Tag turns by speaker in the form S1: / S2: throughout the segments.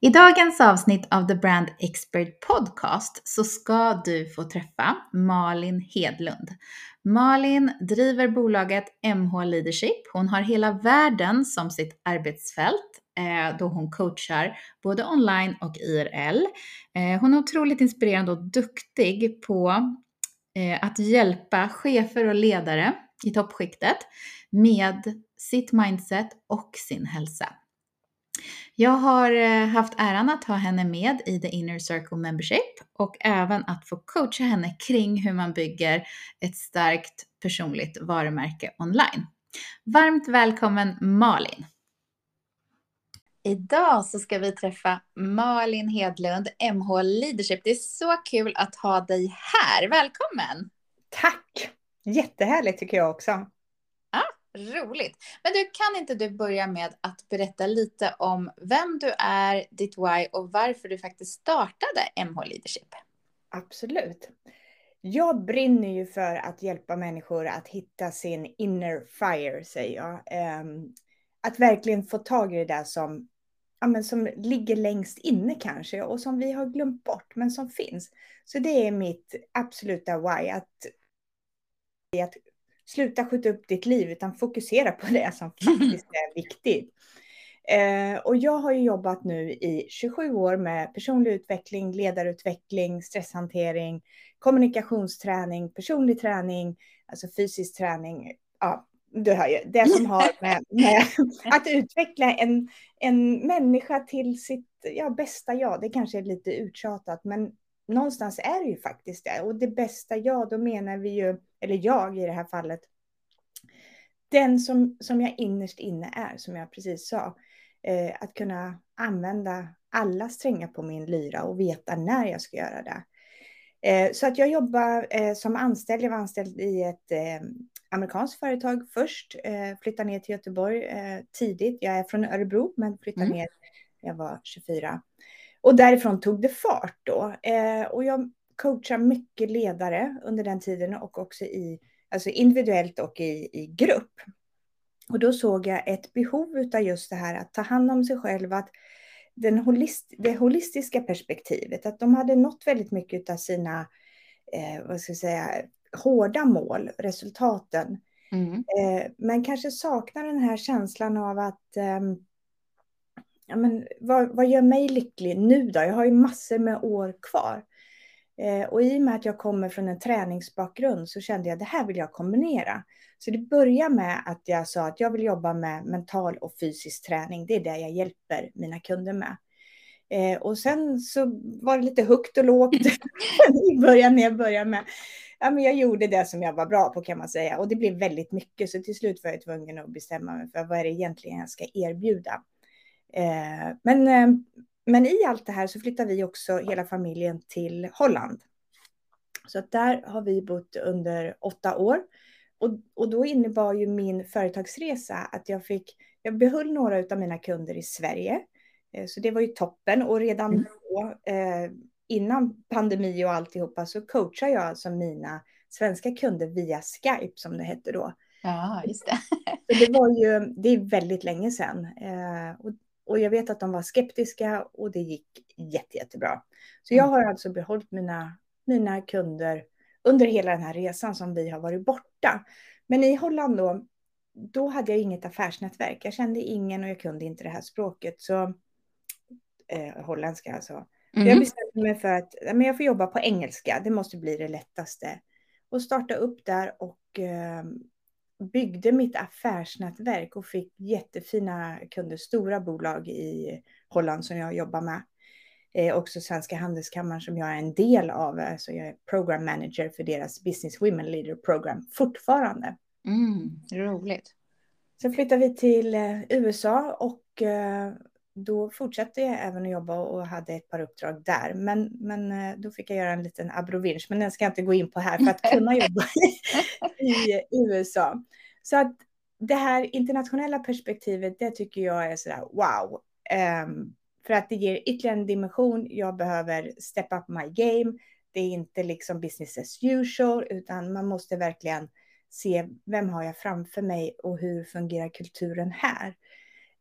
S1: I dagens avsnitt av The Brand Expert Podcast så ska du få träffa Malin Hedlund. Malin driver bolaget MH Leadership. Hon har hela världen som sitt arbetsfält eh, då hon coachar både online och IRL. Eh, hon är otroligt inspirerande och duktig på eh, att hjälpa chefer och ledare i toppskiktet med sitt mindset och sin hälsa. Jag har eh, haft äran att ha henne med i The Inner Circle Membership och även att få coacha henne kring hur man bygger ett starkt personligt varumärke online. Varmt välkommen Malin! Idag så ska vi träffa Malin Hedlund, MH Leadership. Det är så kul att ha dig här. Välkommen!
S2: Tack! Jättehärligt tycker jag också.
S1: Roligt. Men du, kan inte du börja med att berätta lite om vem du är, ditt why och varför du faktiskt startade MH Leadership?
S2: Absolut. Jag brinner ju för att hjälpa människor att hitta sin inner fire, säger jag. Ehm, att verkligen få tag i det där som, ja, men som ligger längst inne kanske och som vi har glömt bort, men som finns. Så det är mitt absoluta why, att, att sluta skjuta upp ditt liv utan fokusera på det som faktiskt är viktigt. Eh, och jag har ju jobbat nu i 27 år med personlig utveckling, ledarutveckling, stresshantering, kommunikationsträning, personlig träning, alltså fysisk träning. Ja, du hör ju, det som har med, med att utveckla en, en människa till sitt ja, bästa jag. Det kanske är lite uttjatat, men någonstans är det ju faktiskt det. Och det bästa jag, då menar vi ju, eller jag i det här fallet, den som, som jag innerst inne är, som jag precis sa. Eh, att kunna använda alla strängar på min lyra och veta när jag ska göra det. Eh, så att jag jobbar eh, som anställd. Jag var anställd i ett eh, amerikanskt företag först. Eh, flyttade ner till Göteborg eh, tidigt. Jag är från Örebro men flyttade mm. ner när jag var 24. Och därifrån tog det fart då. Eh, och jag coachar mycket ledare under den tiden och också i, alltså individuellt och i, i grupp. Och då såg jag ett behov av just det här att ta hand om sig själv, att den holist, det holistiska perspektivet, att de hade nått väldigt mycket av sina, eh, vad ska jag säga, hårda mål, resultaten. Mm. Eh, men kanske saknar den här känslan av att eh, ja, men vad, vad gör mig lycklig nu då? Jag har ju massor med år kvar. Eh, och i och med att jag kommer från en träningsbakgrund så kände jag att det här vill jag kombinera. Så det började med att jag sa att jag vill jobba med mental och fysisk träning. Det är det jag hjälper mina kunder med. Eh, och sen så var det lite högt och lågt i början när jag började med. Ja, men jag gjorde det som jag var bra på kan man säga. Och det blev väldigt mycket. Så till slut var jag tvungen att bestämma mig för vad är det egentligen jag ska erbjuda. Eh, men, eh, men i allt det här så flyttar vi också hela familjen till Holland. Så att där har vi bott under åtta år. Och, och då innebar ju min företagsresa att jag fick, jag behöll några av mina kunder i Sverige. Eh, så det var ju toppen och redan mm. då, eh, innan pandemi och alltihopa, så coachar jag alltså mina svenska kunder via Skype som det hette då.
S1: Ja, just det.
S2: Så det var ju, det är väldigt länge sedan. Eh, och och jag vet att de var skeptiska och det gick jätte, jättebra. Så jag mm. har alltså behållit mina, mina kunder under hela den här resan som vi har varit borta. Men i Holland då, då hade jag inget affärsnätverk. Jag kände ingen och jag kunde inte det här språket. Så, eh, holländska alltså. Mm. Jag bestämde mig för att men jag får jobba på engelska. Det måste bli det lättaste. Och starta upp där och eh, byggde mitt affärsnätverk och fick jättefina kunder, stora bolag i Holland som jag jobbar med. Eh, också Svenska Handelskammaren som jag är en del av, alltså jag är program manager för deras Business Women Leader Program fortfarande.
S1: Mm, roligt.
S2: Sen flyttade vi till eh, USA och eh, då fortsatte jag även att jobba och hade ett par uppdrag där. Men, men eh, då fick jag göra en liten abrovinch, men den ska jag inte gå in på här för att kunna jobba i, i USA. Så att det här internationella perspektivet, det tycker jag är sådär wow. Um, för att det ger ytterligare en dimension. Jag behöver step up my game. Det är inte liksom business as usual, utan man måste verkligen se vem har jag framför mig och hur fungerar kulturen här.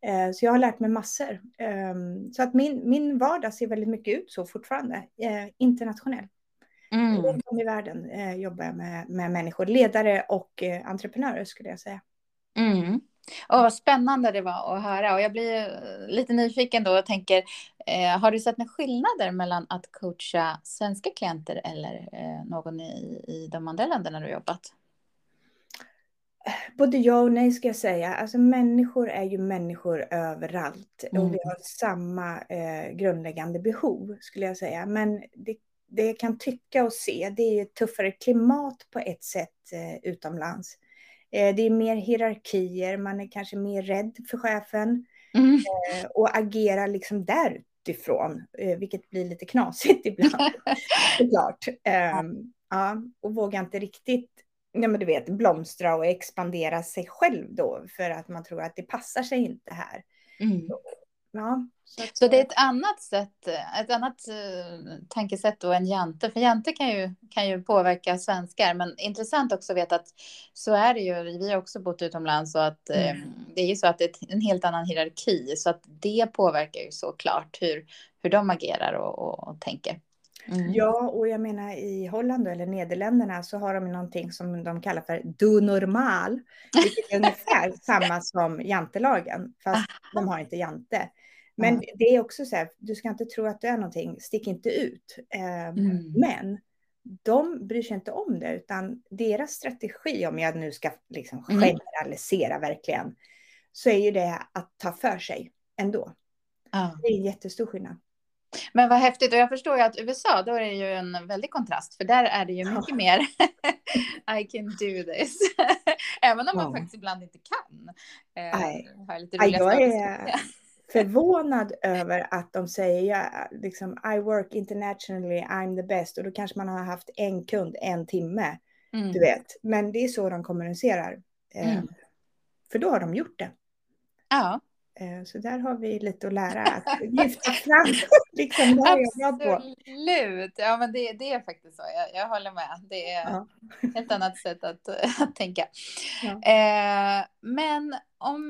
S2: Uh, så jag har lärt mig massor. Um, så att min, min vardag ser väldigt mycket ut så fortfarande, uh, internationell. Mm. Runt om i världen uh, jobbar jag med, med människor, ledare och entreprenörer skulle jag säga.
S1: Mm. Och vad spännande det var att höra. Och jag blir lite nyfiken då och tänker, eh, har du sett några skillnader mellan att coacha svenska klienter eller eh, någon i, i de andra länderna du jobbat?
S2: Både ja och nej ska jag säga. Alltså människor är ju människor överallt mm. och vi har samma eh, grundläggande behov skulle jag säga. Men det, det jag kan tycka och se, det är ett tuffare klimat på ett sätt eh, utomlands. Eh, det är mer hierarkier, man är kanske mer rädd för chefen mm. Eh, och agerar liksom därifrån, eh, vilket blir lite knasigt ibland. såklart. Um, ja, och vågar inte riktigt ja, men du vet, blomstra och expandera sig själv då för att man tror att det passar sig inte här. Mm.
S1: Ja, så, att, så, det är ett annat sätt, ett annat uh, tankesätt då än Jante. För Jante kan ju, kan ju påverka svenskar. Men intressant också att veta att så är det ju. Vi har också bott utomlands och att mm. um, det är ju så att det är en helt annan hierarki. Så att det påverkar ju såklart hur, hur de agerar och, och, och tänker.
S2: Mm. Ja, och jag menar i Holland eller Nederländerna så har de någonting som de kallar för du normal, vilket är ungefär samma som jantelagen, fast de har inte jante. Men mm. det är också så här, du ska inte tro att du är någonting, stick inte ut. Eh, mm. Men de bryr sig inte om det, utan deras strategi, om jag nu ska liksom mm. generalisera verkligen, så är ju det att ta för sig ändå. Det är en jättestor skillnad.
S1: Men vad häftigt, och jag förstår ju att USA, då är det ju en väldig kontrast, för där är det ju mycket mer I can do this. Även om man faktiskt ibland inte kan.
S2: Eh, Nej. jag är förvånad över att de säger liksom I work internationally, I'm the best. Och då kanske man har haft en kund en timme. Mm. Du vet, men det är så de kommunicerar. Eh, mm. För då har de gjort det.
S1: Ja.
S2: Eh, så där har vi lite att lära, att lyfta fram. liksom, det
S1: Absolut, ja men det, det är faktiskt så, jag, jag håller med. Det är ja. ett annat sätt att, att tänka. Ja. Eh, men om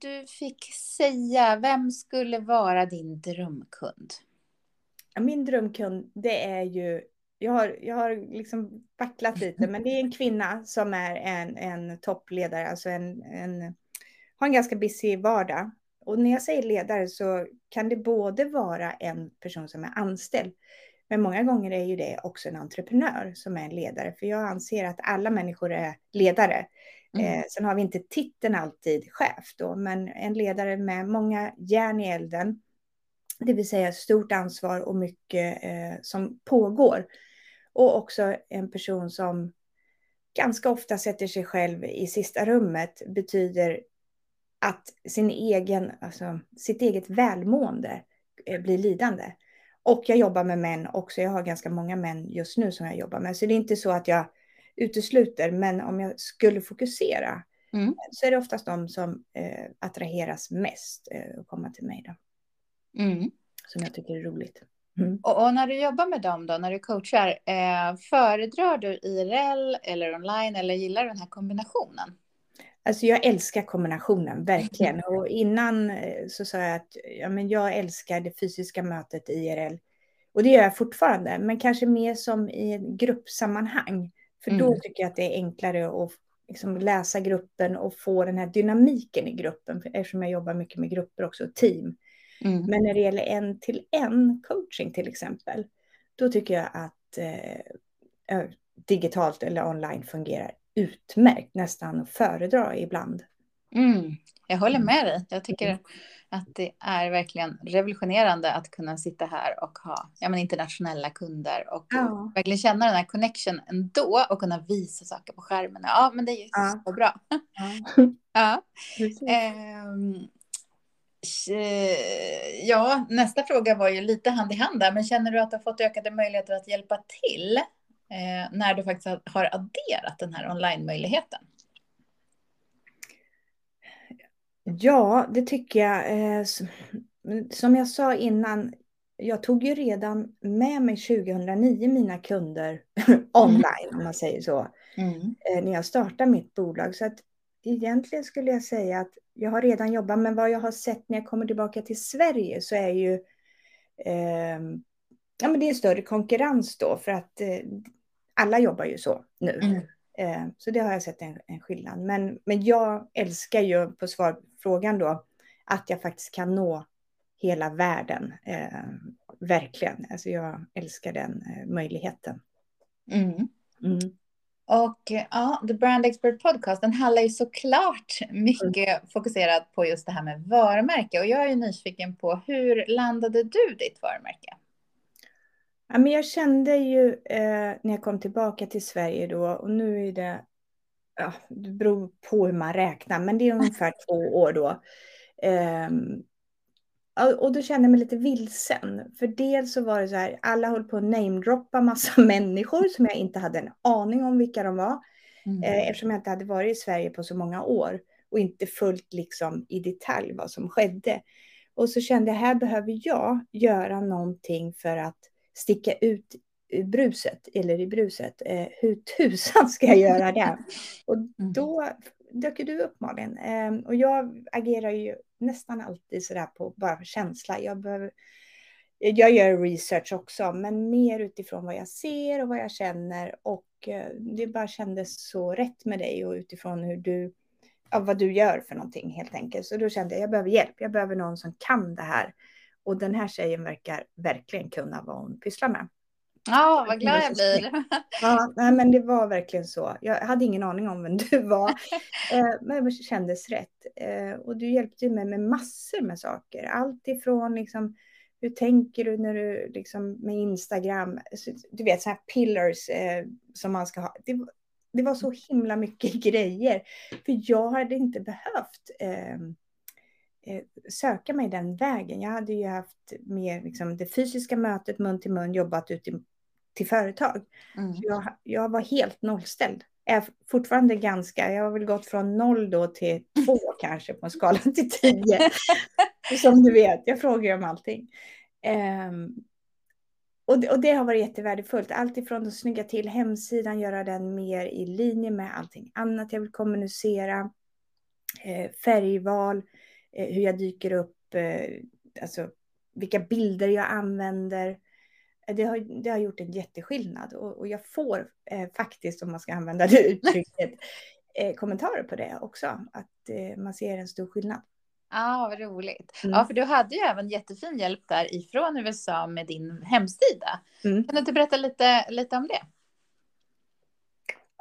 S1: du fick säga, vem skulle vara din drömkund?
S2: Min drömkund, det är ju, jag har, jag har liksom vacklat lite, men det är en kvinna som är en, en toppledare, alltså en, en, har en ganska busy vardag och när jag säger ledare så kan det både vara en person som är anställd, men många gånger är ju det också en entreprenör som är en ledare, för jag anser att alla människor är ledare. Mm. Eh, sen har vi inte titeln alltid chef då, men en ledare med många järn i elden, det vill säga stort ansvar och mycket eh, som pågår. Och också en person som ganska ofta sätter sig själv i sista rummet, betyder att sin egen, alltså, sitt eget välmående eh, blir lidande. Och jag jobbar med män också. Jag har ganska många män just nu som jag jobbar med. Så det är inte så att jag utesluter, men om jag skulle fokusera mm. så är det oftast de som eh, attraheras mest eh, att komma till mig. Då. Mm. Som jag tycker är roligt.
S1: Mm. Och, och, när du jobbar med dem då, när du coachar, eh, föredrar du IRL eller online eller gillar du den här kombinationen?
S2: Alltså jag älskar kombinationen, verkligen. Och innan eh, så sa jag att ja, men jag älskar det fysiska mötet IRL. Och det gör jag fortfarande, men kanske mer som i ett gruppsammanhang. För mm. då tycker jag att det är enklare att liksom läsa gruppen och få den här dynamiken i gruppen, eftersom jag jobbar mycket med grupper också, och team. Mm. Men när det gäller en till en coaching till exempel, då tycker jag att eh, digitalt eller online fungerar utmärkt, nästan att föredra ibland.
S1: Mm, jag håller med dig. Jag tycker att det är verkligen revolutionerande att kunna sitta här och ha ja, men internationella kunder och ja. verkligen känna den här connection ändå och kunna visa saker på skärmen. Ja, men det är ja. så bra. Ja. ja. Ehm, ja, nästa fråga var ju lite hand i hand där, men känner du att du har fått ökade möjligheter att hjälpa till eh, när du faktiskt har adderat den här online-möjligheten?
S2: Ja, det tycker jag. Eh, som jag sa innan, jag tog ju redan med mig 2009 mina kunder online, om man säger så, mm. Eh, när jag startade mitt bolag. Så att egentligen skulle jag säga att jag har redan jobbat, men vad jag har sett när jag kommer tillbaka till Sverige så är ju eh, ja, men det är större konkurrens då, för att eh, alla jobbar ju så nu. Mm. Eh, så det har jag sett en, en, skillnad. Men, men jag älskar ju, på svarfrågan då, att jag faktiskt kan nå hela världen. Eh, verkligen. Alltså jag älskar den eh, möjligheten.
S1: Mm. Mm. Och ja, The Brand Expert Podcast, den handlar ju såklart mycket mm. fokuserat på just det här med varumärke. Och jag är nyfiken på hur landade du ditt varumärke?
S2: Ja, men jag kände ju eh, när jag kom tillbaka till Sverige då, och nu är det, ja, det beror på hur man räknar, men det är ungefär två år då. Eh, och då kände jag mig lite vilsen. För dels så var det så här, alla höll på att namedroppa massa människor som jag inte hade en aning om vilka de var. Mm. Eh, eftersom jag inte hade varit i Sverige på så många år och inte följt liksom i detalj vad som skedde. Och så kände jag, här behöver jag göra någonting för att sticka ut i bruset, eller i bruset. Eh, hur tusan ska jag göra det? Och mm. då dök du upp Malin. Eh, och jag agerar ju nästan alltid sådär på bara känsla. Jag, behöver, jag gör research också, men mer utifrån vad jag ser och vad jag känner. Och eh, det bara kändes så rätt med dig och utifrån hur du, ja, vad du gör för någonting helt enkelt. Så då kände jag, jag behöver hjälp. Jag behöver någon som kan det här. Och den här tjejen verkar verkligen kunna vad hon pysslar med.
S1: Ja, vad glad jag blir.
S2: Ja, nej, men det var verkligen så. Jag hade ingen aning om vem du var, eh, men det kändes rätt. Eh, och du hjälpte mig med massor med saker. Allt ifrån liksom, hur tänker du när du liksom med Instagram, du vet så här pillars eh, som man ska ha. Det, det, var så himla mycket grejer, för jag hade inte behövt eh, söka mig den vägen. Jag hade ju haft mer liksom, det fysiska mötet mun till mun, jobbat ut i till företag. Mm. Jag, jag var helt nollställd. Är fortfarande ganska, jag har väl gått från noll då till två kanske på en skala till tio. Som du vet, jag frågar om allting. Um, och, det, och det har varit jättevärdefullt. Allt ifrån att snygga till hemsidan, göra den mer i linje med allting annat jag vill kommunicera. Eh, färgval, eh, hur jag dyker upp, eh, alltså vilka bilder jag använder det har, det har gjort en jätteskillnad och, och jag får eh, faktiskt, om man ska använda det uttrycket, eh, kommentarer på det också. Att eh, man ser en stor skillnad.
S1: Ja, ah, vad roligt. Mm. Ja, för du hade ju även jättefin hjälp där ifrån USA med din hemsida. Mm. Kan du inte berätta lite, lite om det?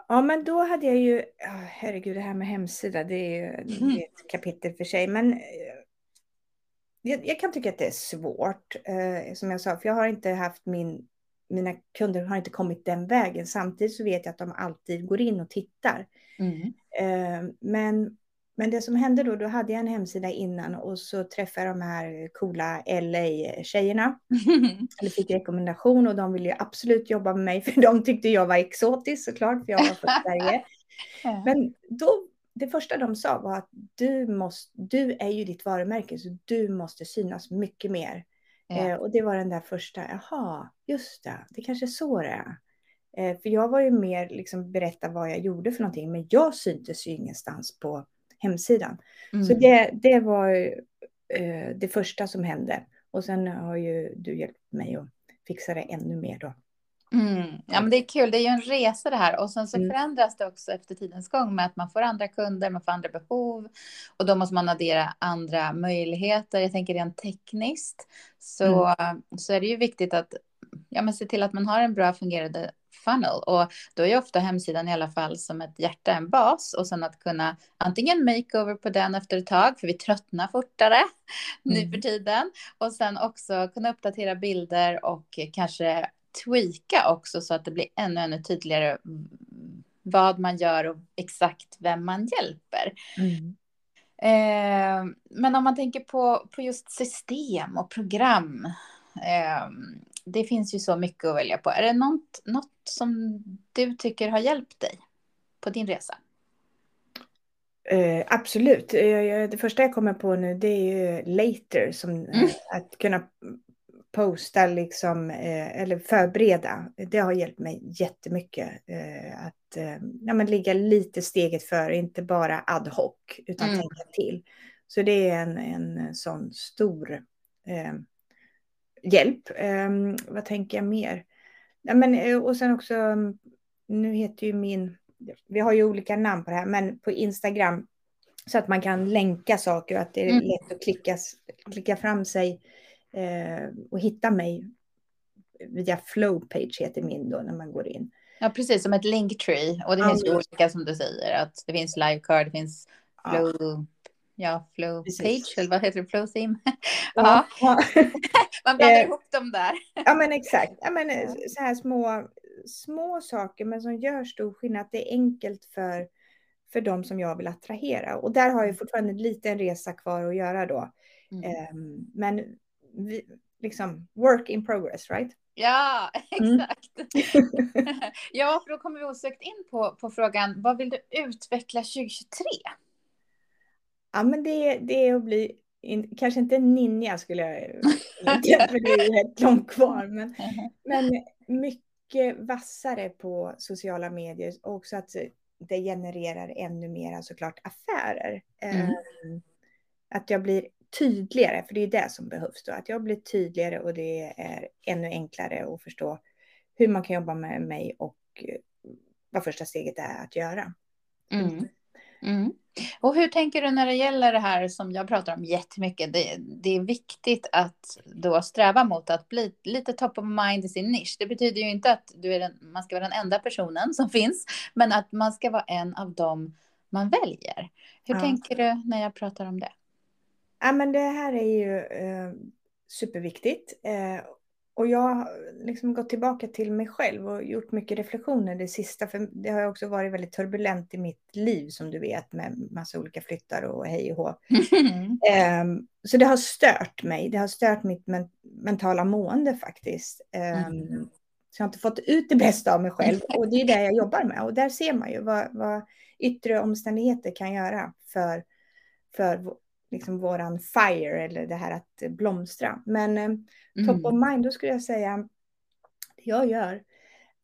S2: Ja, men då hade jag ju, oh, herregud, det här med hemsida, det är ju mm. ett kapitel för sig. Men eh, jag, jag, kan tycka att det är svårt, eh, som jag sa, för jag har inte haft min, mina kunder har inte kommit den vägen. Samtidigt så vet jag att de alltid går in och tittar. Mm. Eh, men, men det som hände då, då hade jag en hemsida innan och så träffade jag de här coola LA-tjejerna. Eller fick rekommendation och de ville ju absolut jobba med mig för de tyckte jag var exotisk såklart, för jag var från Sverige. Men då det första de sa var att du, måste, du är ju ditt varumärke, så du måste synas mycket mer. Ja. Eh, och det var den där första, jaha, just det, det kanske är så det är. Eh, för jag var ju mer liksom berätta vad jag gjorde för någonting, men jag syntes ju ingenstans på hemsidan. Mm. Så det, det var eh, det första som hände. Och sen har ju du hjälpt mig att fixa det ännu mer då.
S1: Mm. Ja, men det är kul. Det är ju en resa det här. Och sen så mm. förändras det också efter tidens gång med att man får andra kunder, man får andra behov. Och då måste man addera andra möjligheter. Jag tänker rent tekniskt så, mm. så är det ju viktigt att ja, men se till att man har en bra fungerande funnel. Och då är ofta hemsidan i alla fall som ett hjärta, en bas. Och sen att kunna antingen makeover på den efter ett tag, för vi tröttnar fortare mm. nu för tiden. Och sen också kunna uppdatera bilder och kanske tweaka också så att det blir ännu, ännu tydligare vad man gör och exakt vem man hjälper. Mm. Eh, men om man tänker på, på just system och program. Eh, det finns ju så mycket att välja på. Är det något, något som du tycker har hjälpt dig på din resa?
S2: Eh, absolut. Det första jag kommer på nu det är ju later, som mm. att kunna posta liksom, eh, eller förbereda. Det har hjälpt mig jättemycket. Eh, att eh, ja, men ligga lite steget före, inte bara ad hoc, utan mm. tänka till. Så det är en, en sån stor eh, hjälp. Eh, vad tänker jag mer? Ja, men, eh, och sen också, nu heter ju min, vi har ju olika namn på det här, men på Instagram så att man kan länka saker och att det är mm. lätt att klicka, klicka fram sig eh, och hitta mig via Flowpage heter min då när man går in.
S1: Ja, precis som ett linktree. Och det ja, finns ju olika som du säger. Att det finns livecard, det finns flow, ja, ja flow page, eller vad heter det, flow theme. Ja. ja. Man blandar eh, ihop dem där.
S2: Ja, men exakt. Ja, men, eh, så här små, små saker, men som gör stor skillnad. Det är enkelt för, för de som jag vill attrahera. Och där har jag fortfarande en liten resa kvar att göra då. Mm. Um, men liksom work in progress, right?
S1: Ja, mm. exakt. Mm. ja, för då kommer vi osökt in på, på frågan, vad vill du utveckla 2023?
S2: Ja, men det, det är att bli, in, kanske inte ninja skulle jag, för det är helt långt kvar, men, men mycket vassare på sociala medier och också att det genererar ännu mer såklart affärer. Mm. Um, att jag blir tydligare, för det är det som behövs då, att jag blir tydligare och det är ännu enklare att förstå hur man kan jobba med mig och vad första steget är att göra.
S1: Mm. Mm. Och hur tänker du när det gäller det här som jag pratar om jättemycket? Det, det är viktigt att då sträva mot att bli lite top of mind i sin nisch. Det betyder ju inte att du är den, man ska vara den enda personen som finns, men att man ska vara en av dem man väljer. Hur ja. tänker du när jag pratar om det?
S2: Ja, men det här är ju eh, superviktigt. Eh, och jag har liksom gått tillbaka till mig själv och gjort mycket reflektioner det sista. För det har också varit väldigt turbulent i mitt liv som du vet med massa olika flyttar och hej och hå. eh, så det har stört mig. Det har stört mitt men mentala mående faktiskt. Mm. Så jag har inte fått ut det bästa av mig själv och det är det jag jobbar med. Och där ser man ju vad, vad yttre omständigheter kan göra för, för liksom våran fire eller det här att blomstra. Men eh, mm. top of mind, då skulle jag säga det jag gör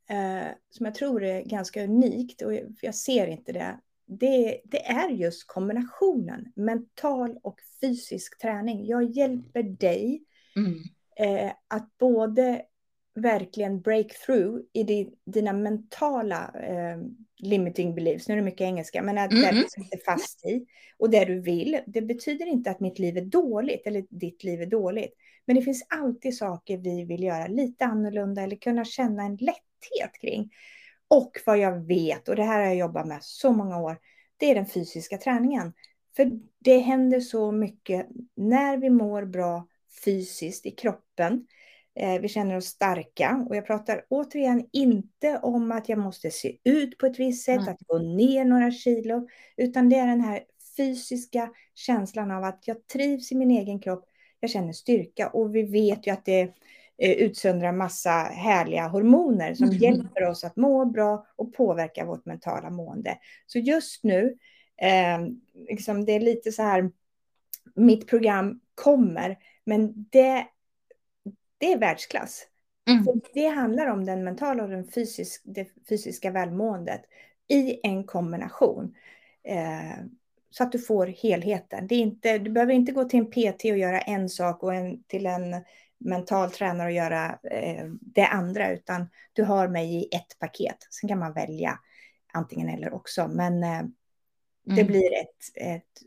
S2: eh, som jag tror är ganska unikt och jag ser inte det. Det, det är just kombinationen mental och fysisk träning. Jag hjälper dig mm. eh, att både verkligen breakthrough i di, dina mentala eh, limiting beliefs, nu är det mycket engelska, men att mm. det du sitter fast i och det du vill. Det betyder inte att mitt liv är dåligt eller ditt liv är dåligt. Men det finns alltid saker vi vill göra lite annorlunda eller kunna känna en lätthet kring. Och vad jag vet, och det här har jag jobbat med så många år, det är den fysiska träningen. För det händer så mycket när vi mår bra fysiskt i kroppen vi känner oss starka. Och jag pratar återigen inte om att jag måste se ut på ett visst sätt, mm. att gå ner några kilo, utan det är den här fysiska känslan av att jag trivs i min egen kropp, jag känner styrka och vi vet ju att det eh, utsöndrar massa härliga hormoner som mm. hjälper oss att må bra och påverka vårt mentala mående. Så just nu, eh, liksom det är lite så här, mitt program kommer, men det det är världsklass. Mm. Det handlar om den mentala och den fysisk, det fysiska välmåendet i en kombination. Eh, så att du får helheten. Det är inte, du behöver inte gå till en PT och göra en sak och en, till en mental tränare och göra eh, det andra, utan du har mig i ett paket. Sen kan man välja antingen eller också, men eh, det mm. blir ett, ett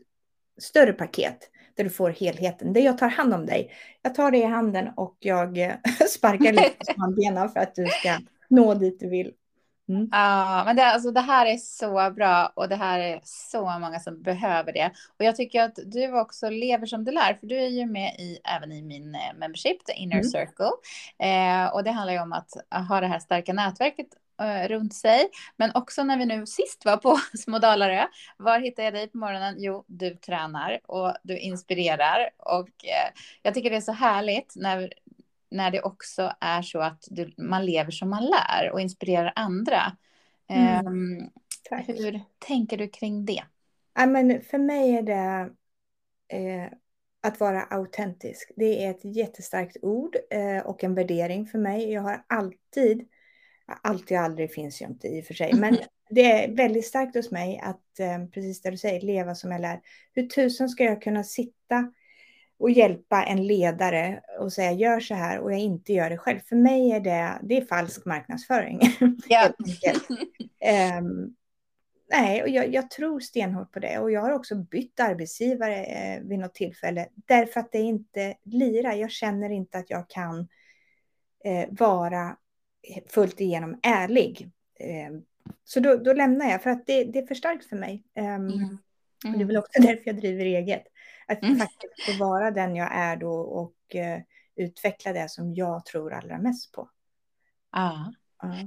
S2: större paket där du får helheten. Där jag tar hand om dig. Jag tar dig i handen och jag eh, sparkar lite på handbenen för att du ska nå dit du vill.
S1: Mm. Ja, men det, alltså, det här är så bra och det här är så många som behöver det. Och jag tycker att du också lever som du lär, för du är ju med i, även i min eh, membership, The Inner mm. Circle. Eh, och det handlar ju om att ha det här starka nätverket runt sig. Men också när vi nu sist var på Små Dalarö, var hittade jag dig på morgonen? Jo, du tränar och du inspirerar. Och eh, jag tycker det är så härligt när när det också är så att du, man lever som man lär och inspirerar andra. Mm. Um, hur tänker du kring det?
S2: Ja, men för mig är det eh, att vara autentisk. Det är ett jättestarkt ord eh, och en värdering för mig. Jag har alltid, alltid och aldrig finns ju inte i och för sig, men det är väldigt starkt hos mig att, eh, precis det du säger, leva som jag lär. Hur tusen ska jag kunna sitta och hjälpa en ledare och säga gör så här och jag inte gör det själv. För mig är det, det är falsk marknadsföring.
S1: Ja.
S2: um, nej, och jag, jag, tror stenhårt på det och jag har också bytt arbetsgivare eh, vid något tillfälle därför att det inte lirar. Jag känner inte att jag kan eh, vara fullt igenom ärlig. Eh, så då, då, lämnar jag för att det, det är för starkt för mig. Mm. Mm. Och det är väl också därför jag driver eget. Att mm. faktiskt få vara den jag är då och uh, utveckla det som jag tror allra mest på.
S1: Ja. Uh.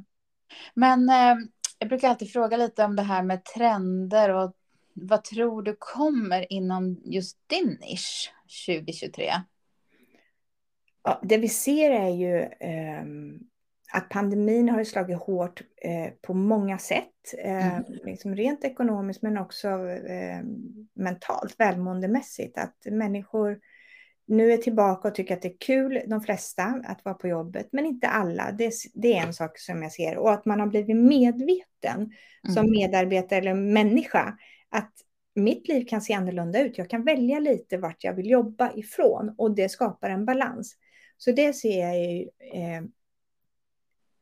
S1: Men uh, jag brukar alltid fråga lite om det här med trender och vad tror du kommer inom just din nisch 2023?
S2: Ja, det vi ser är ju um, att pandemin har slagit hårt eh, på många sätt. Eh, mm. liksom rent ekonomiskt men också eh, mentalt, välmåendemässigt. Att människor nu är tillbaka och tycker att det är kul, de flesta, att vara på jobbet. Men inte alla. Det, det är en sak som jag ser. Och att man har blivit medveten mm. som medarbetare eller människa. Att mitt liv kan se annorlunda ut. Jag kan välja lite vart jag vill jobba ifrån. Och det skapar en balans. Så det ser jag ju eh,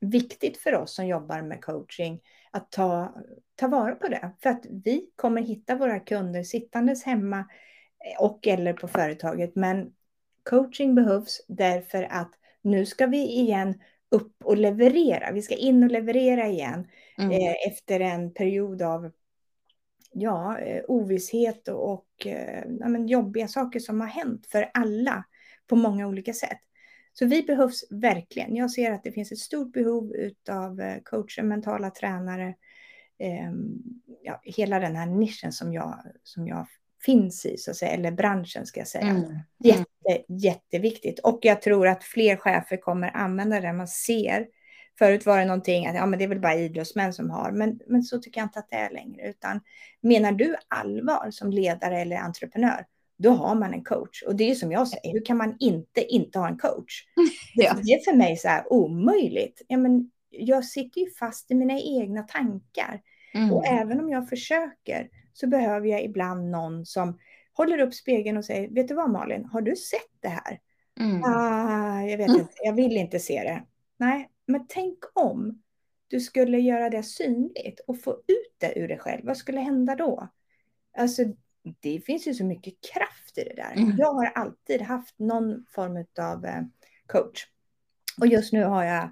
S2: viktigt för oss som jobbar med coaching att ta, ta vara på det. För att vi kommer hitta våra kunder sittandes hemma eh, och eller på företaget. Men coaching behövs därför att nu ska vi igen upp och leverera. Vi ska in och leverera igen mm. eh, efter en period av ja, eh, ovisshet och, och eh, ja, jobbiga saker som har hänt för alla på många olika sätt. Så vi behövs verkligen. Jag ser att det finns ett stort behov av eh, coacher, mentala tränare, eh, ja, hela den här nischen som jag, som jag finns i, så att säga, eller branschen ska jag säga. Mm. mm. Jätte, jätteviktigt. Och jag tror att fler chefer kommer använda det man ser. Förut var det någonting att ja, men det är väl bara idrottsmän som har, men, men så tycker jag inte att det är längre. Utan menar du allvar som ledare eller entreprenör, då har man en coach. Och det är som jag säger, hur kan man inte inte ha en coach? ja. Det är för mig så här omöjligt. Ja, men jag sitter ju fast i mina egna tankar. Mm. Och även om jag försöker så behöver jag ibland någon som håller upp spegeln och säger, vet du vad Malin, har du sett det här? Mm. Ah, jag vet inte, jag vill inte se det. Nej, men tänk om du skulle göra det synligt och få ut det ur dig själv. Vad skulle hända då? Alltså, det finns ju så mycket kraft i det där. Mm. Jag har alltid haft någon form av eh, coach. Och just nu har jag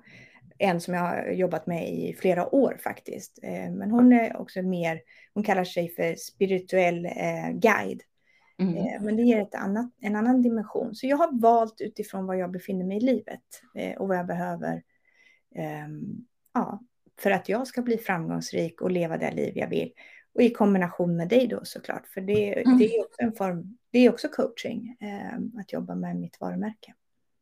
S2: en som jag har jobbat med i flera år faktiskt. Eh, men hon är också mer, hon kallar sig för spirituell eh, guide. Mm. Men det ger ett annat, en annan dimension. Så jag har valt utifrån var jag befinner mig i livet och vad jag behöver ehm, ja, för att jag ska bli framgångsrik och leva det liv jag vill. Och i kombination med dig då såklart, för det, mm. det är också en form, det är också coaching, eh, att jobba med mitt varumärke.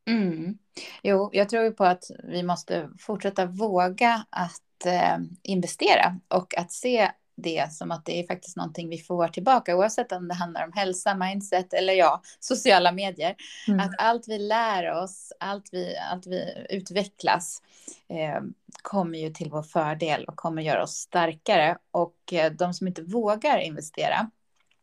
S1: Mm. Jo, jag tror ju på att vi måste fortsätta våga att eh, investera och att se det som att det är faktiskt någonting vi får tillbaka oavsett om det handlar om hälsa, mindset eller ja, sociala medier. Mm. Att allt vi lär oss, allt vi, allt vi utvecklas eh, kommer ju till vår fördel och kommer göra oss starkare. Och eh, de som inte vågar investera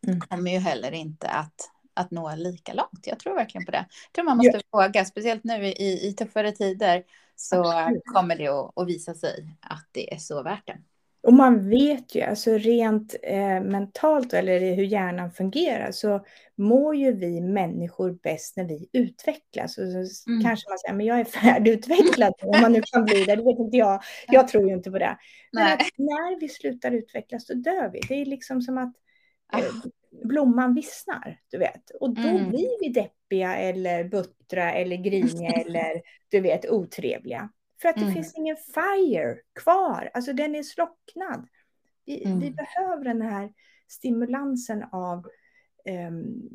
S1: mm. kommer ju heller inte att, att nå lika långt. Jag tror verkligen på det. Jag tror man måste ja. våga, speciellt nu i, i tuffare tider så Absolut. kommer det att, att, visa sig att det är så värt det.
S2: Och man vet ju, alltså rent eh, mentalt eller hur hjärnan fungerar, så mår ju vi människor bäst när vi utvecklas. Och så mm. kanske man säger, men jag är färdigutvecklad, om man nu kan bli det, det vet inte jag. Jag tror ju inte på det. Men när vi slutar utvecklas, då dör vi. Det är liksom som att eh, ah. blomman vissnar, du vet. Och då mm. blir vi deppiga eller buttra eller griniga eller, du vet, otrevliga. För att det mm. finns ingen fire kvar. Alltså den är slocknad. Vi, mm. vi behöver den här stimulansen av um,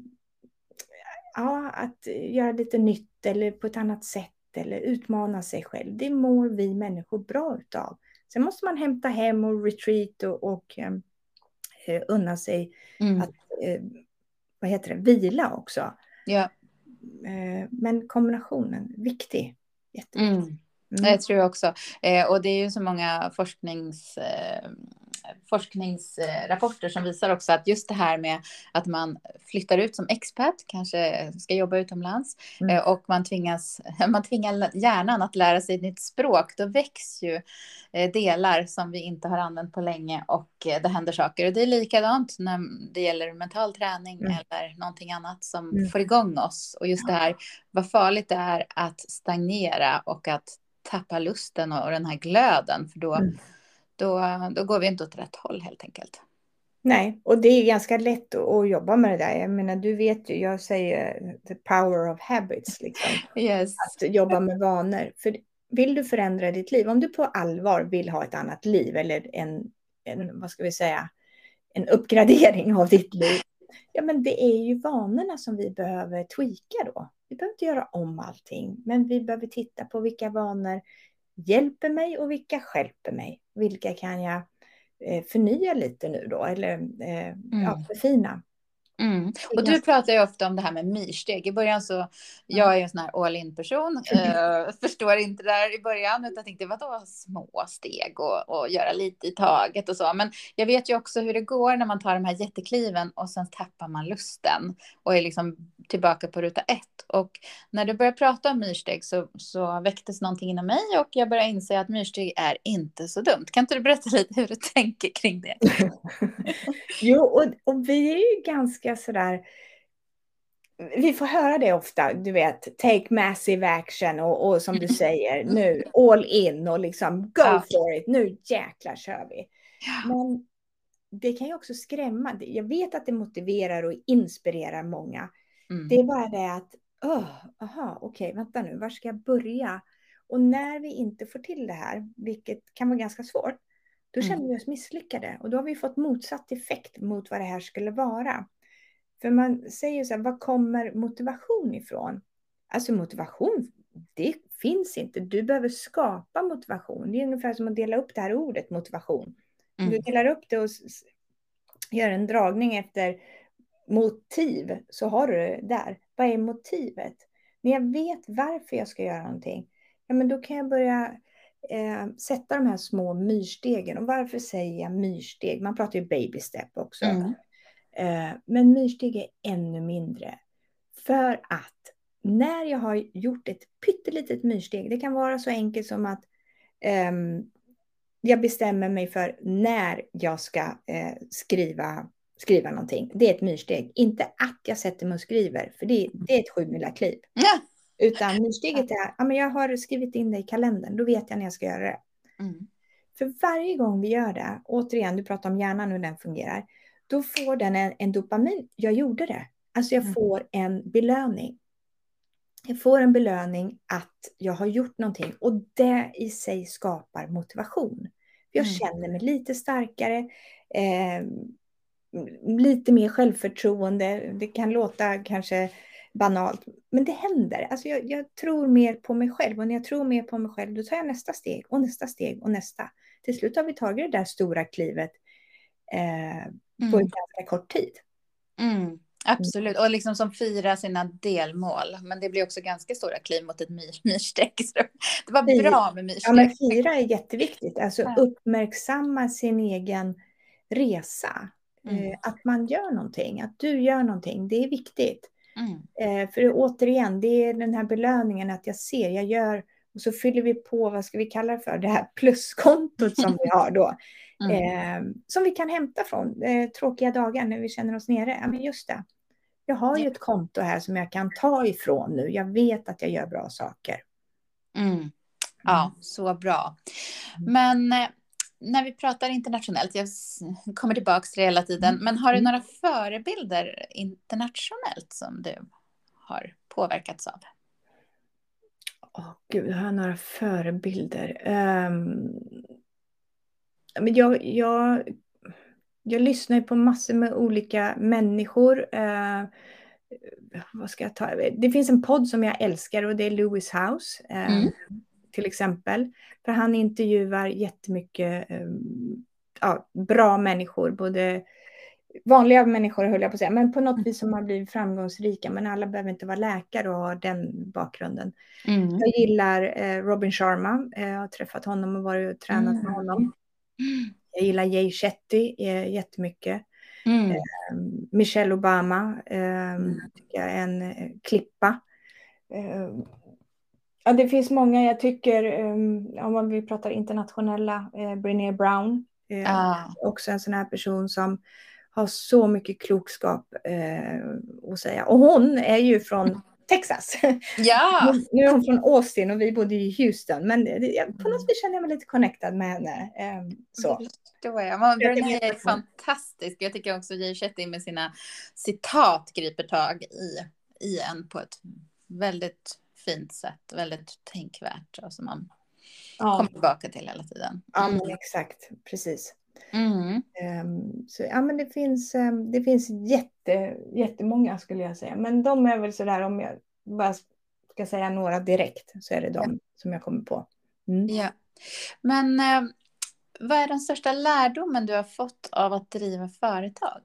S2: ja, att göra lite nytt eller på ett annat sätt eller utmana sig själv. Det mår vi människor bra utav. Sen måste man hämta hem och retreat och, och um, unna sig mm. att uh, vad heter det, vila också.
S1: Ja.
S2: Uh, men kombinationen, viktig. Jätteviktig. Mm.
S1: Mm. Det tror jag också. Eh, och det är ju så många forsknings, eh, forskningsrapporter som visar också att just det här med att man flyttar ut som expat, kanske ska jobba utomlands, mm. eh, och man tvingas, man tvingar hjärnan att lära sig ett nytt språk, då väcks ju eh, delar som vi inte har använt på länge och eh, det händer saker. Och det är likadant när det gäller mental träning mm. eller någonting annat som mm. får igång oss. Och just det här, vad farligt det är att stagnera och att tappa lusten och, den här glöden. För då, mm. då, då går vi inte åt rätt håll helt enkelt.
S2: Nej, och det är ganska lätt att, att jobba med det där. Jag menar, du vet ju, jag säger the power of habits. Liksom.
S1: Yes.
S2: Att jobba med vanor. För vill du förändra ditt liv, om du på allvar vill ha ett annat liv eller en, en vad ska vi säga, en uppgradering av ditt liv. Ja, men det är ju vanorna som vi behöver tweaka då. Vi behöver inte göra om allting, men vi behöver titta på vilka vanor hjälper mig och vilka skälper mig. Vilka kan jag eh, förnya lite nu då, eller eh, mm. ja, förfina.
S1: Mm. Och du pratar ju ofta om det här med myrsteg. I början så, jag är en sån här all in person, uh, förstår inte det där i början, utan tänkte vadå små steg och, och göra lite i taget och så. Men jag vet ju också hur det går när man tar de här jättekliven och sen tappar man lusten och är liksom tillbaka på ruta ett. Och när du började prata om myrsteg så, så väcktes någonting inom mig och jag började inse att myrsteg är inte så dumt. Kan inte du berätta lite hur du tänker kring det?
S2: jo, och, och vi är ju ganska sådär vi får höra det ofta, du vet, take massive action och, och som du säger nu, all in och liksom go ja. for it, nu jäklar kör vi. Ja. Men det kan ju också skrämma. Jag vet att det motiverar och inspirerar många. Mm. Det är bara det att, oh, aha, okej, okay, vänta nu, var ska jag börja? Och när vi inte får till det här, vilket kan vara ganska svårt, då känner mm. vi oss misslyckade. Och då har vi fått motsatt effekt mot vad det här skulle vara. För man säger så här, var kommer motivation ifrån? Alltså motivation, det finns inte. Du behöver skapa motivation. Det är ungefär som att dela upp det här ordet motivation. Mm. Du delar upp det och gör en dragning efter motiv så har du det där. Vad är motivet? När jag vet varför jag ska göra någonting, ja, men då kan jag börja eh, sätta de här små myrstegen. Och varför säger jag myrsteg? Man pratar ju baby step också. Mm. Eh, men myrsteg är ännu mindre. För att när jag har gjort ett pyttelitet myrsteg, det kan vara så enkelt som att eh, jag bestämmer mig för när jag ska eh, skriva skriva någonting. Det är ett myrsteg. Inte att jag sätter mig och skriver, för det, det är ett sjumilakliv. Ja. Utan myrsteget är, ja men jag har skrivit in det i kalendern, då vet jag när jag ska göra det. Mm. För varje gång vi gör det, återigen, du pratar om hjärnan hur den fungerar, då får den en, en dopamin. Jag gjorde det. Alltså jag mm. får en belöning. Jag får en belöning att jag har gjort någonting och det i sig skapar motivation. Jag mm. känner mig lite starkare. Eh, lite mer självförtroende. Det kan låta kanske banalt, men det händer. Alltså jag, jag, tror mer på mig själv och när jag tror mer på mig själv då tar jag nästa steg och nästa steg och nästa. Till slut har vi tagit det där stora klivet eh, mm. på en ganska kort tid.
S1: Mm. Absolut, och liksom som firar sina delmål. Men det blir också ganska stora kliv mot ett myrstreck. Det var bra med myrstreck.
S2: Ja, men fira är jätteviktigt. Alltså uppmärksamma sin egen resa. Mm. Eh, att man gör någonting, att du gör någonting, det är viktigt. Mm. Eh, för återigen, det är den här belöningen att jag ser, jag gör Och så fyller vi på, vad ska vi kalla det för, det här pluskontot som vi har då. Mm. Eh, som vi kan hämta från eh, tråkiga dagar när vi känner oss nere. Ja, men just det. Jag har ju ett konto här som jag kan ta ifrån nu. Jag vet att jag gör bra saker.
S1: Mm. Ja, mm. så bra. Mm. Men eh, när vi pratar internationellt, jag kommer tillbaka till det hela tiden, mm. men har du några förebilder internationellt som du har påverkats av?
S2: Åh oh, gud, har jag några förebilder? Um, men jag, jag, jag lyssnar på massor med olika människor. Uh, vad ska jag ta? Det finns en podd som jag älskar och det är Lewis House. Uh, mm. Till exempel. För han intervjuar jättemycket um, ja, bra människor. Både vanliga människor höll jag på att säga, men på något mm. vis som har blivit framgångsrika. Men alla behöver inte vara läkare och ha den bakgrunden. Mm. Jag gillar eh, Robin Sharma. Eh, jag har träffat honom och varit och tränat mm. med honom. Jag gillar Jay Shetty eh, jättemycket. Mm. Eh, Michelle Obama eh, mm. tycker jag är en eh, klippa. Eh, ja, det finns många jag tycker, eh, om vi pratar internationella, eh, Brené Brown. Ah. Också en sån här person som har så mycket klokskap eh, att säga. Och hon är ju från Texas.
S1: Ja.
S2: nu är hon från Austin och vi bodde i Houston. Men på något vis känner jag mig lite connectad med henne. Eh, så.
S1: Är jag. Men Bernie är fantastisk. Jag tycker också Jay Shetty med sina citat griper tag i, i en på ett väldigt fint sätt. Väldigt tänkvärt och som man ja. kommer tillbaka till hela tiden.
S2: Ja, men exakt. Precis. Mm. Um, så ja, men det finns, um, det finns jätte, jättemånga skulle jag säga. Men de är väl sådär om jag bara ska säga några direkt så är det de ja. som jag kommer på.
S1: Mm. Ja. Men uh, vad är den största lärdomen du har fått av att driva företag?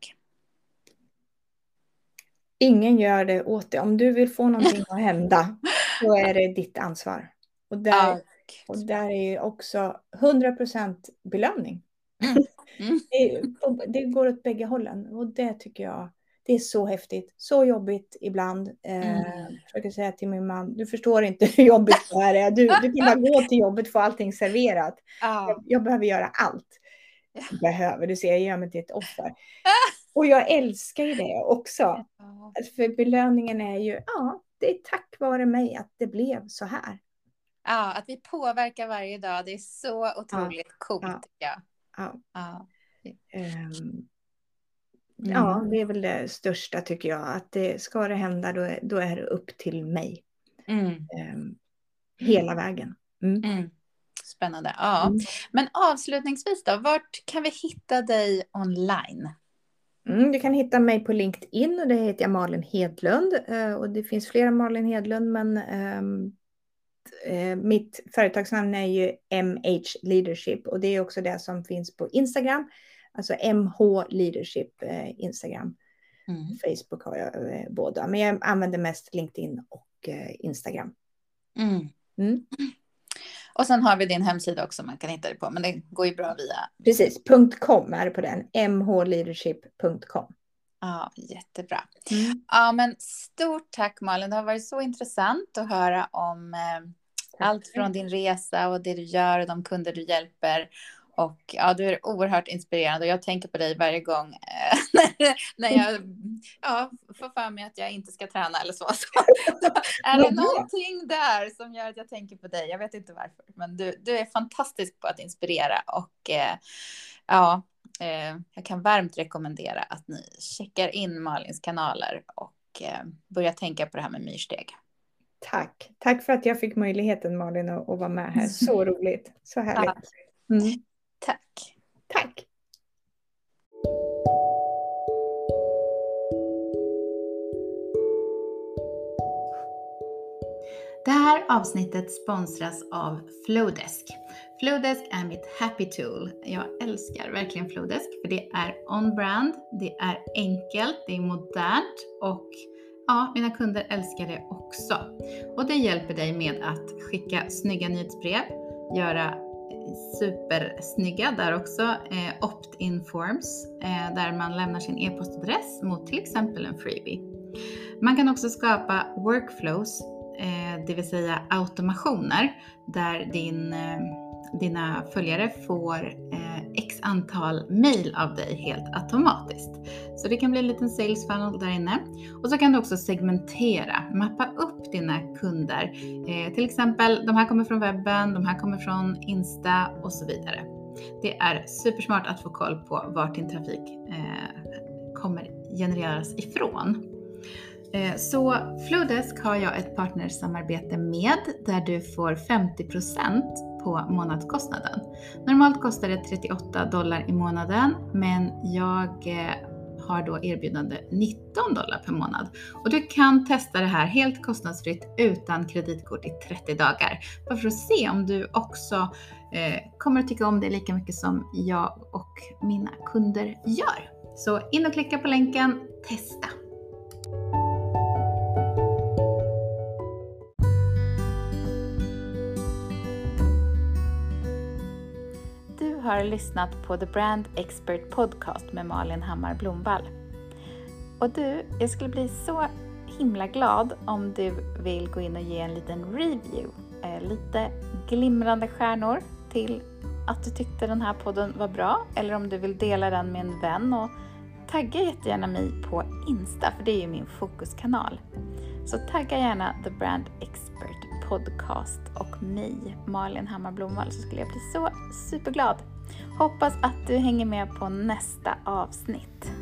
S2: Ingen gör det åt dig. Om du vill få någonting att hända så är det ditt ansvar. Och där, och där är också 100% belöning. Mm. Mm. Det, det, går åt bägge hållen och det tycker jag det är så häftigt, så jobbigt ibland. Eh, mm. försöker säga till min man, du förstår inte hur jobbigt det här är. Du, du kan bara gå till jobbet och få allting serverat. Ah. Jag, jag, behöver göra allt. Jag behöver, du ser, jag gör mig till ett offer. Och jag älskar ju det också. För belöningen är ju, ja, det är tack vare mig att det blev så här.
S1: Ja, att vi påverkar varje dag, det är så otroligt ja. coolt. Ja.
S2: Ja. Ja. Um, ja, mm. det är väl det största tycker jag. Att det, ska det hända då, är, då är det upp till mig. Mm. Um, hela vägen. Mm.
S1: mm. Spännande. Ja. Mm. Men avslutningsvis då, vart kan vi hitta dig online?
S2: Mm, du kan hitta mig på LinkedIn och det heter jag Malin Hedlund. Uh, och det finns flera Malin Hedlund men um, eh, mitt företagsnamn är ju MH Leadership och det är också det som finns på Instagram. Alltså MH Leadership eh, Instagram. Mm. Facebook har jag eh, båda, men jag använder mest LinkedIn och eh, Instagram.
S1: Mm. Mm. Och sen har vi din hemsida också man kan hitta det på, men det går ju bra via...
S2: Precis, .com är det på den, mhleadership.com.
S1: Ja, jättebra. Mm. Ja, men stort tack Malin. Det har varit så intressant att höra om eh, allt från din resa och det du gör och de kunder du hjälper. Och ja, du är oerhört inspirerande och jag tänker på dig varje gång eh, när jag ja, får för mig att jag inte ska träna eller så. så är det någonting där som gör att jag tänker på dig? Jag vet inte varför, men du, du är fantastisk på att inspirera och eh, ja, eh, jag kan varmt rekommendera att ni checkar in Malins kanaler och eh, börjar tänka på det här med myrsteg.
S2: Tack. Tack för att jag fick möjligheten Malin att, att vara med här. Så roligt. Så härligt.
S1: Mm. Tack.
S2: Tack.
S1: Det här avsnittet sponsras av Flowdesk. Flowdesk är mitt happy tool. Jag älskar verkligen Flowdesk för det är on-brand, det är enkelt, det är modernt och ja, mina kunder älskar det också. Och det hjälper dig med att skicka snygga nyhetsbrev, göra supersnygga där också, eh, opt-in forms eh, där man lämnar sin e-postadress mot till exempel en freebie. Man kan också skapa workflows Eh, det vill säga automationer där din, eh, dina följare får eh, x antal mail av dig helt automatiskt. Så det kan bli en liten sales funnel där inne. Och så kan du också segmentera, mappa upp dina kunder. Till exempel, de här kommer från webben, de här kommer från Insta och så vidare. Det är supersmart att få koll på vart din trafik kommer genereras ifrån. Eh, så Flowdesk har jag ett partnersamarbete med där du får 50% på månadskostnaden. Normalt kostar det 38 dollar i månaden men jag eh, har då erbjudande 19 dollar per månad. Och du kan testa det här helt kostnadsfritt utan kreditkort i 30 dagar. Bara för att se om du också eh, kommer att tycka om det lika mycket som jag och mina kunder gör. Så in och klicka på länken, testa! Har lyssnat på The Brand Expert Podcast med Malin Hammar Blomvall. Och du, jag skulle bli så himla glad om du vill gå in och ge en liten review. Eh, lite glimrande stjärnor till att du tyckte den här podden var bra eller om du vill dela den med en vän och tagga jättegärna mig på Insta för det är ju min fokuskanal. Så tagga gärna The Brand Expert Podcast och mig, Malin Hammar Blomvall, så skulle jag bli så superglad. Hoppas att du hänger med på nästa avsnitt.